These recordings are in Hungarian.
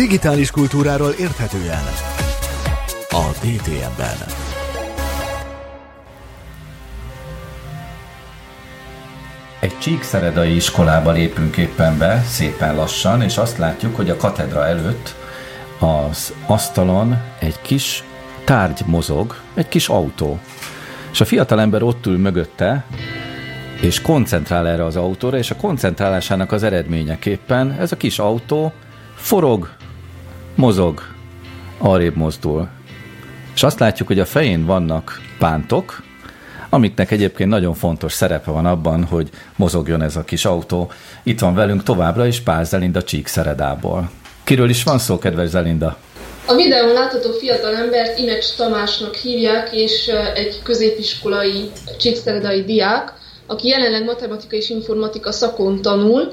Digitális kultúráról érthetően a DTM-ben. Egy csíkszeredai iskolába lépünk éppen be, szépen lassan, és azt látjuk, hogy a katedra előtt az asztalon egy kis tárgy mozog, egy kis autó. És a fiatalember ott ül mögötte, és koncentrál erre az autóra, és a koncentrálásának az eredményeképpen ez a kis autó forog, mozog, arrébb mozdul. És azt látjuk, hogy a fején vannak pántok, amiknek egyébként nagyon fontos szerepe van abban, hogy mozogjon ez a kis autó. Itt van velünk továbbra is Pál Zelinda Csíkszeredából. Kiről is van szó, kedves Zelinda? A videón látható fiatal embert Imecs Tamásnak hívják, és egy középiskolai csíkszeredai diák, aki jelenleg matematika és informatika szakon tanul,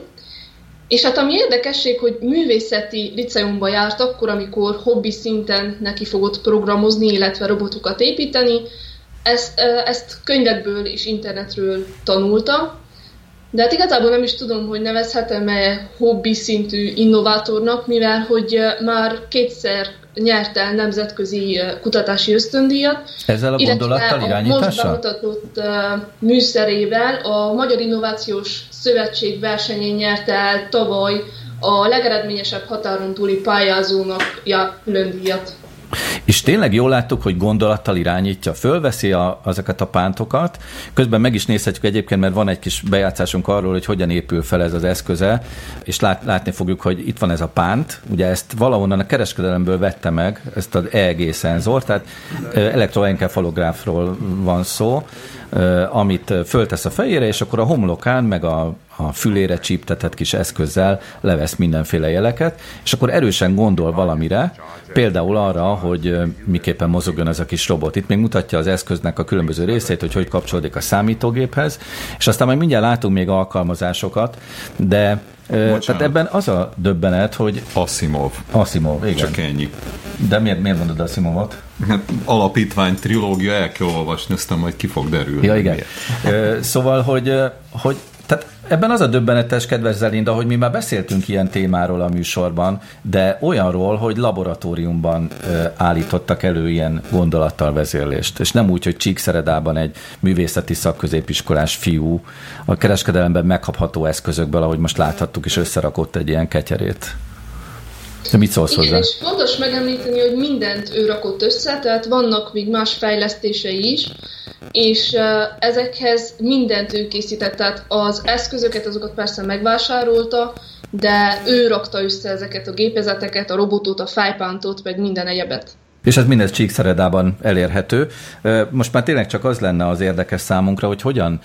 és hát ami érdekesség, hogy művészeti liceumba járt akkor, amikor hobbi szinten neki fogott programozni, illetve robotokat építeni. Ezt, ezt könyvekből és internetről tanulta, de hát igazából nem is tudom, hogy nevezhetem-e hobbi szintű innovátornak, mivel hogy már kétszer nyert el nemzetközi kutatási ösztöndíjat. Ezzel a gondolattal irányítással? most bemutatott műszerével a Magyar Innovációs Szövetség versenyén nyerte el tavaly a legeredményesebb határon túli pályázónak ja, külön díjat. És tényleg jól láttuk, hogy gondolattal irányítja, fölveszi a, azokat a pántokat, közben meg is nézhetjük egyébként, mert van egy kis bejátszásunk arról, hogy hogyan épül fel ez az eszköze, és lát, látni fogjuk, hogy itt van ez a pánt, ugye ezt valahonnan a kereskedelemből vette meg, ezt az EEG szenzort, tehát elektroenkefalográfról van szó, amit föltesz a fejére, és akkor a homlokán, meg a, a fülére csíptetett kis eszközzel levesz mindenféle jeleket, és akkor erősen gondol valamire, például arra, hogy miképpen mozogjon ez a kis robot. Itt még mutatja az eszköznek a különböző részét, hogy hogy kapcsolódik a számítógéphez, és aztán majd mindjárt látunk még alkalmazásokat, de Bocsánat. Tehát ebben az a döbbenet, hogy... Asimov. Asimov, igen. Csak ennyi. De miért, miért mondod Asimovot? Hát alapítvány, trilógia, el kell olvasni, aztán majd ki fog derülni. Ja, igen. Miért. Szóval, hogy, hogy tehát ebben az a döbbenetes, kedves Zelinda, hogy mi már beszéltünk ilyen témáról a műsorban, de olyanról, hogy laboratóriumban ö, állítottak elő ilyen gondolattal vezérlést. És nem úgy, hogy Csíkszeredában egy művészeti szakközépiskolás fiú a kereskedelemben megkapható eszközökből, ahogy most láthattuk, és összerakott egy ilyen ketyerét. De mit szólsz Igen, hozzá? és fontos megemlíteni, hogy mindent ő rakott össze, tehát vannak még más fejlesztései is, és ezekhez mindent ő készített, tehát az eszközöket, azokat persze megvásárolta, de ő rakta össze ezeket a gépezeteket, a robotot, a fejpántot, meg minden egyebet. És ez mindez Csíkszeredában elérhető. Most már tényleg csak az lenne az érdekes számunkra, hogy hogyan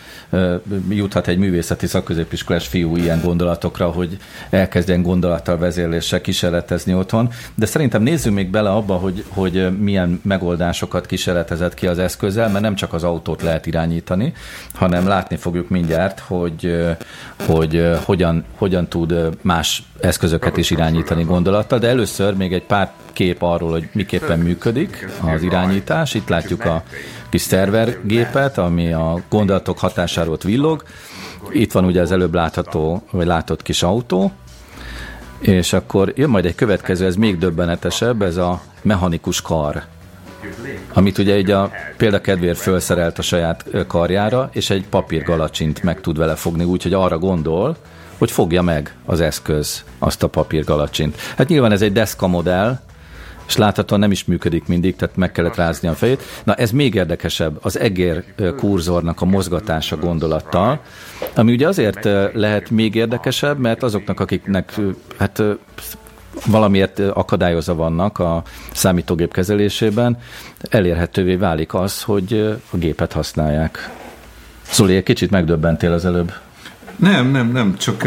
juthat egy művészeti szakközépiskolás fiú ilyen gondolatokra, hogy elkezdjen gondolattal vezérléssel kísérletezni otthon. De szerintem nézzünk még bele abba, hogy, hogy milyen megoldásokat kísérletezett ki az eszközzel, mert nem csak az autót lehet irányítani, hanem látni fogjuk mindjárt, hogy, hogy hogyan, hogyan tud más eszközöket is irányítani gondolattal, de először még egy pár kép arról, hogy miképpen működik az irányítás. Itt látjuk a kis szervergépet, ami a gondolatok hatásáról villog. Itt van ugye az előbb látható, vagy látott kis autó, és akkor jön majd egy következő, ez még döbbenetesebb, ez a mechanikus kar amit ugye így a példakedvéért felszerelt a saját karjára, és egy papírgalacsint meg tud vele fogni, úgyhogy arra gondol, hogy fogja meg az eszköz azt a papírgalacsint. Hát nyilván ez egy deszka modell, és láthatóan nem is működik mindig, tehát meg kellett rázni a fejét. Na ez még érdekesebb, az egér kurzornak a mozgatása gondolattal, ami ugye azért lehet még érdekesebb, mert azoknak, akiknek hát valamiért akadályozva vannak a számítógép kezelésében, elérhetővé válik az, hogy a gépet használják. Zoli, egy kicsit megdöbbentél az előbb. Nem, nem, nem, csak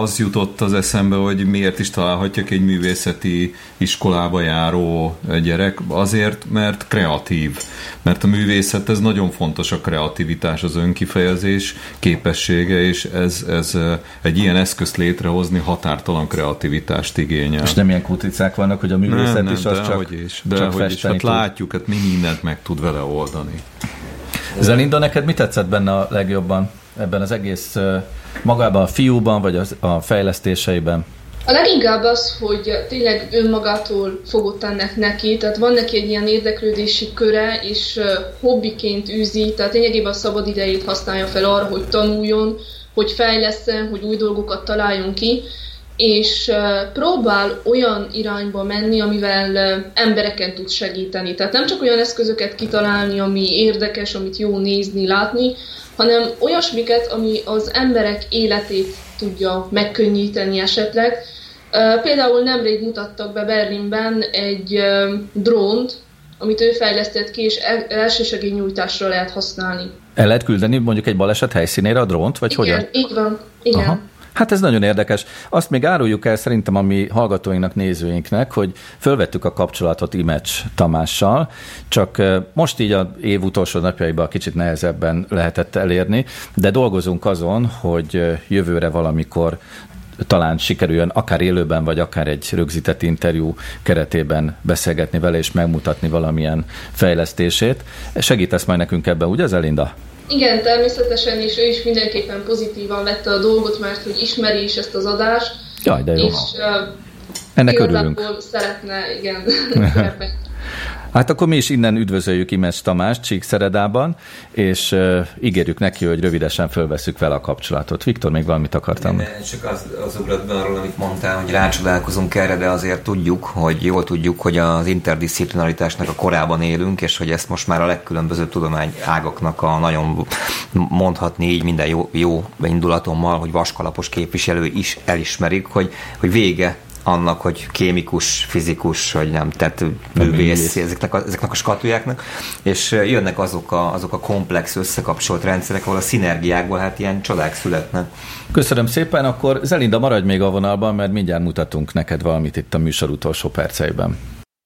az jutott az eszembe, hogy miért is találhatják egy művészeti iskolába járó gyerek. Azért, mert kreatív. Mert a művészet, ez nagyon fontos a kreativitás, az önkifejezés képessége, és ez, ez egy ilyen eszközt létrehozni határtalan kreativitást igényel. És nem ilyen kuticák vannak, hogy a művészet nem, nem, is az de csak, hogy is, de csak hogy is, hát látjuk, hát mi mindent meg tud vele oldani. Zelinda, neked mi tetszett benne a legjobban? Ebben az egész magában a fiúban, vagy az, a fejlesztéseiben? A leginkább az, hogy tényleg önmagától fogott ennek neki, tehát van neki egy ilyen érdeklődési köre, és hobbiként űzi, tehát lényegében a szabad idejét használja fel arra, hogy tanuljon, hogy fejleszen, hogy új dolgokat találjon ki, és próbál olyan irányba menni, amivel embereken tud segíteni. Tehát nem csak olyan eszközöket kitalálni, ami érdekes, amit jó nézni, látni, hanem olyasmiket, ami az emberek életét tudja megkönnyíteni esetleg. Például nemrég mutattak be Berlinben egy drónt, amit ő fejlesztett ki, és elsősegélynyújtásra lehet használni. El lehet küldeni mondjuk egy baleset helyszínére a drónt, vagy Igen, hogyan? így van. Igen. Aha. Hát ez nagyon érdekes. Azt még áruljuk el szerintem a mi hallgatóinknak, nézőinknek, hogy fölvettük a kapcsolatot Imecs Tamással, csak most így a év utolsó napjaiban kicsit nehezebben lehetett elérni, de dolgozunk azon, hogy jövőre valamikor talán sikerüljön akár élőben, vagy akár egy rögzített interjú keretében beszélgetni vele, és megmutatni valamilyen fejlesztését. Segítesz majd nekünk ebben, ugye az Elinda? Igen, természetesen, és ő is mindenképpen pozitívan vette a dolgot, mert hogy ismeri is ezt az adást. Jaj, de jó. És uh, Ennek örülünk. szeretne, igen, Hát akkor mi is innen üdvözöljük Imes Tamás Csíkszeredában, és uh, ígérjük neki, hogy rövidesen fölveszük vele a kapcsolatot. Viktor, még valamit akartam? Nem, csak az, az ugrott be arról, amit mondtál, hogy rácsodálkozunk erre, de azért tudjuk, hogy jól tudjuk, hogy az interdisziplinaritásnak a korában élünk, és hogy ezt most már a legkülönbözőbb tudomány ágaknak a nagyon mondhatni így minden jó, jó indulatommal, hogy vaskalapos képviselő is elismerik, hogy, hogy vége annak, hogy kémikus, fizikus, vagy nem, tehát művész, ezeknek a, ezeknek a skatujáknak, és jönnek azok a, azok a komplex, összekapcsolt rendszerek, ahol a szinergiákból hát ilyen csodák születnek. Köszönöm szépen, akkor Zelinda maradj még a vonalban, mert mindjárt mutatunk neked valamit itt a műsor utolsó perceiben.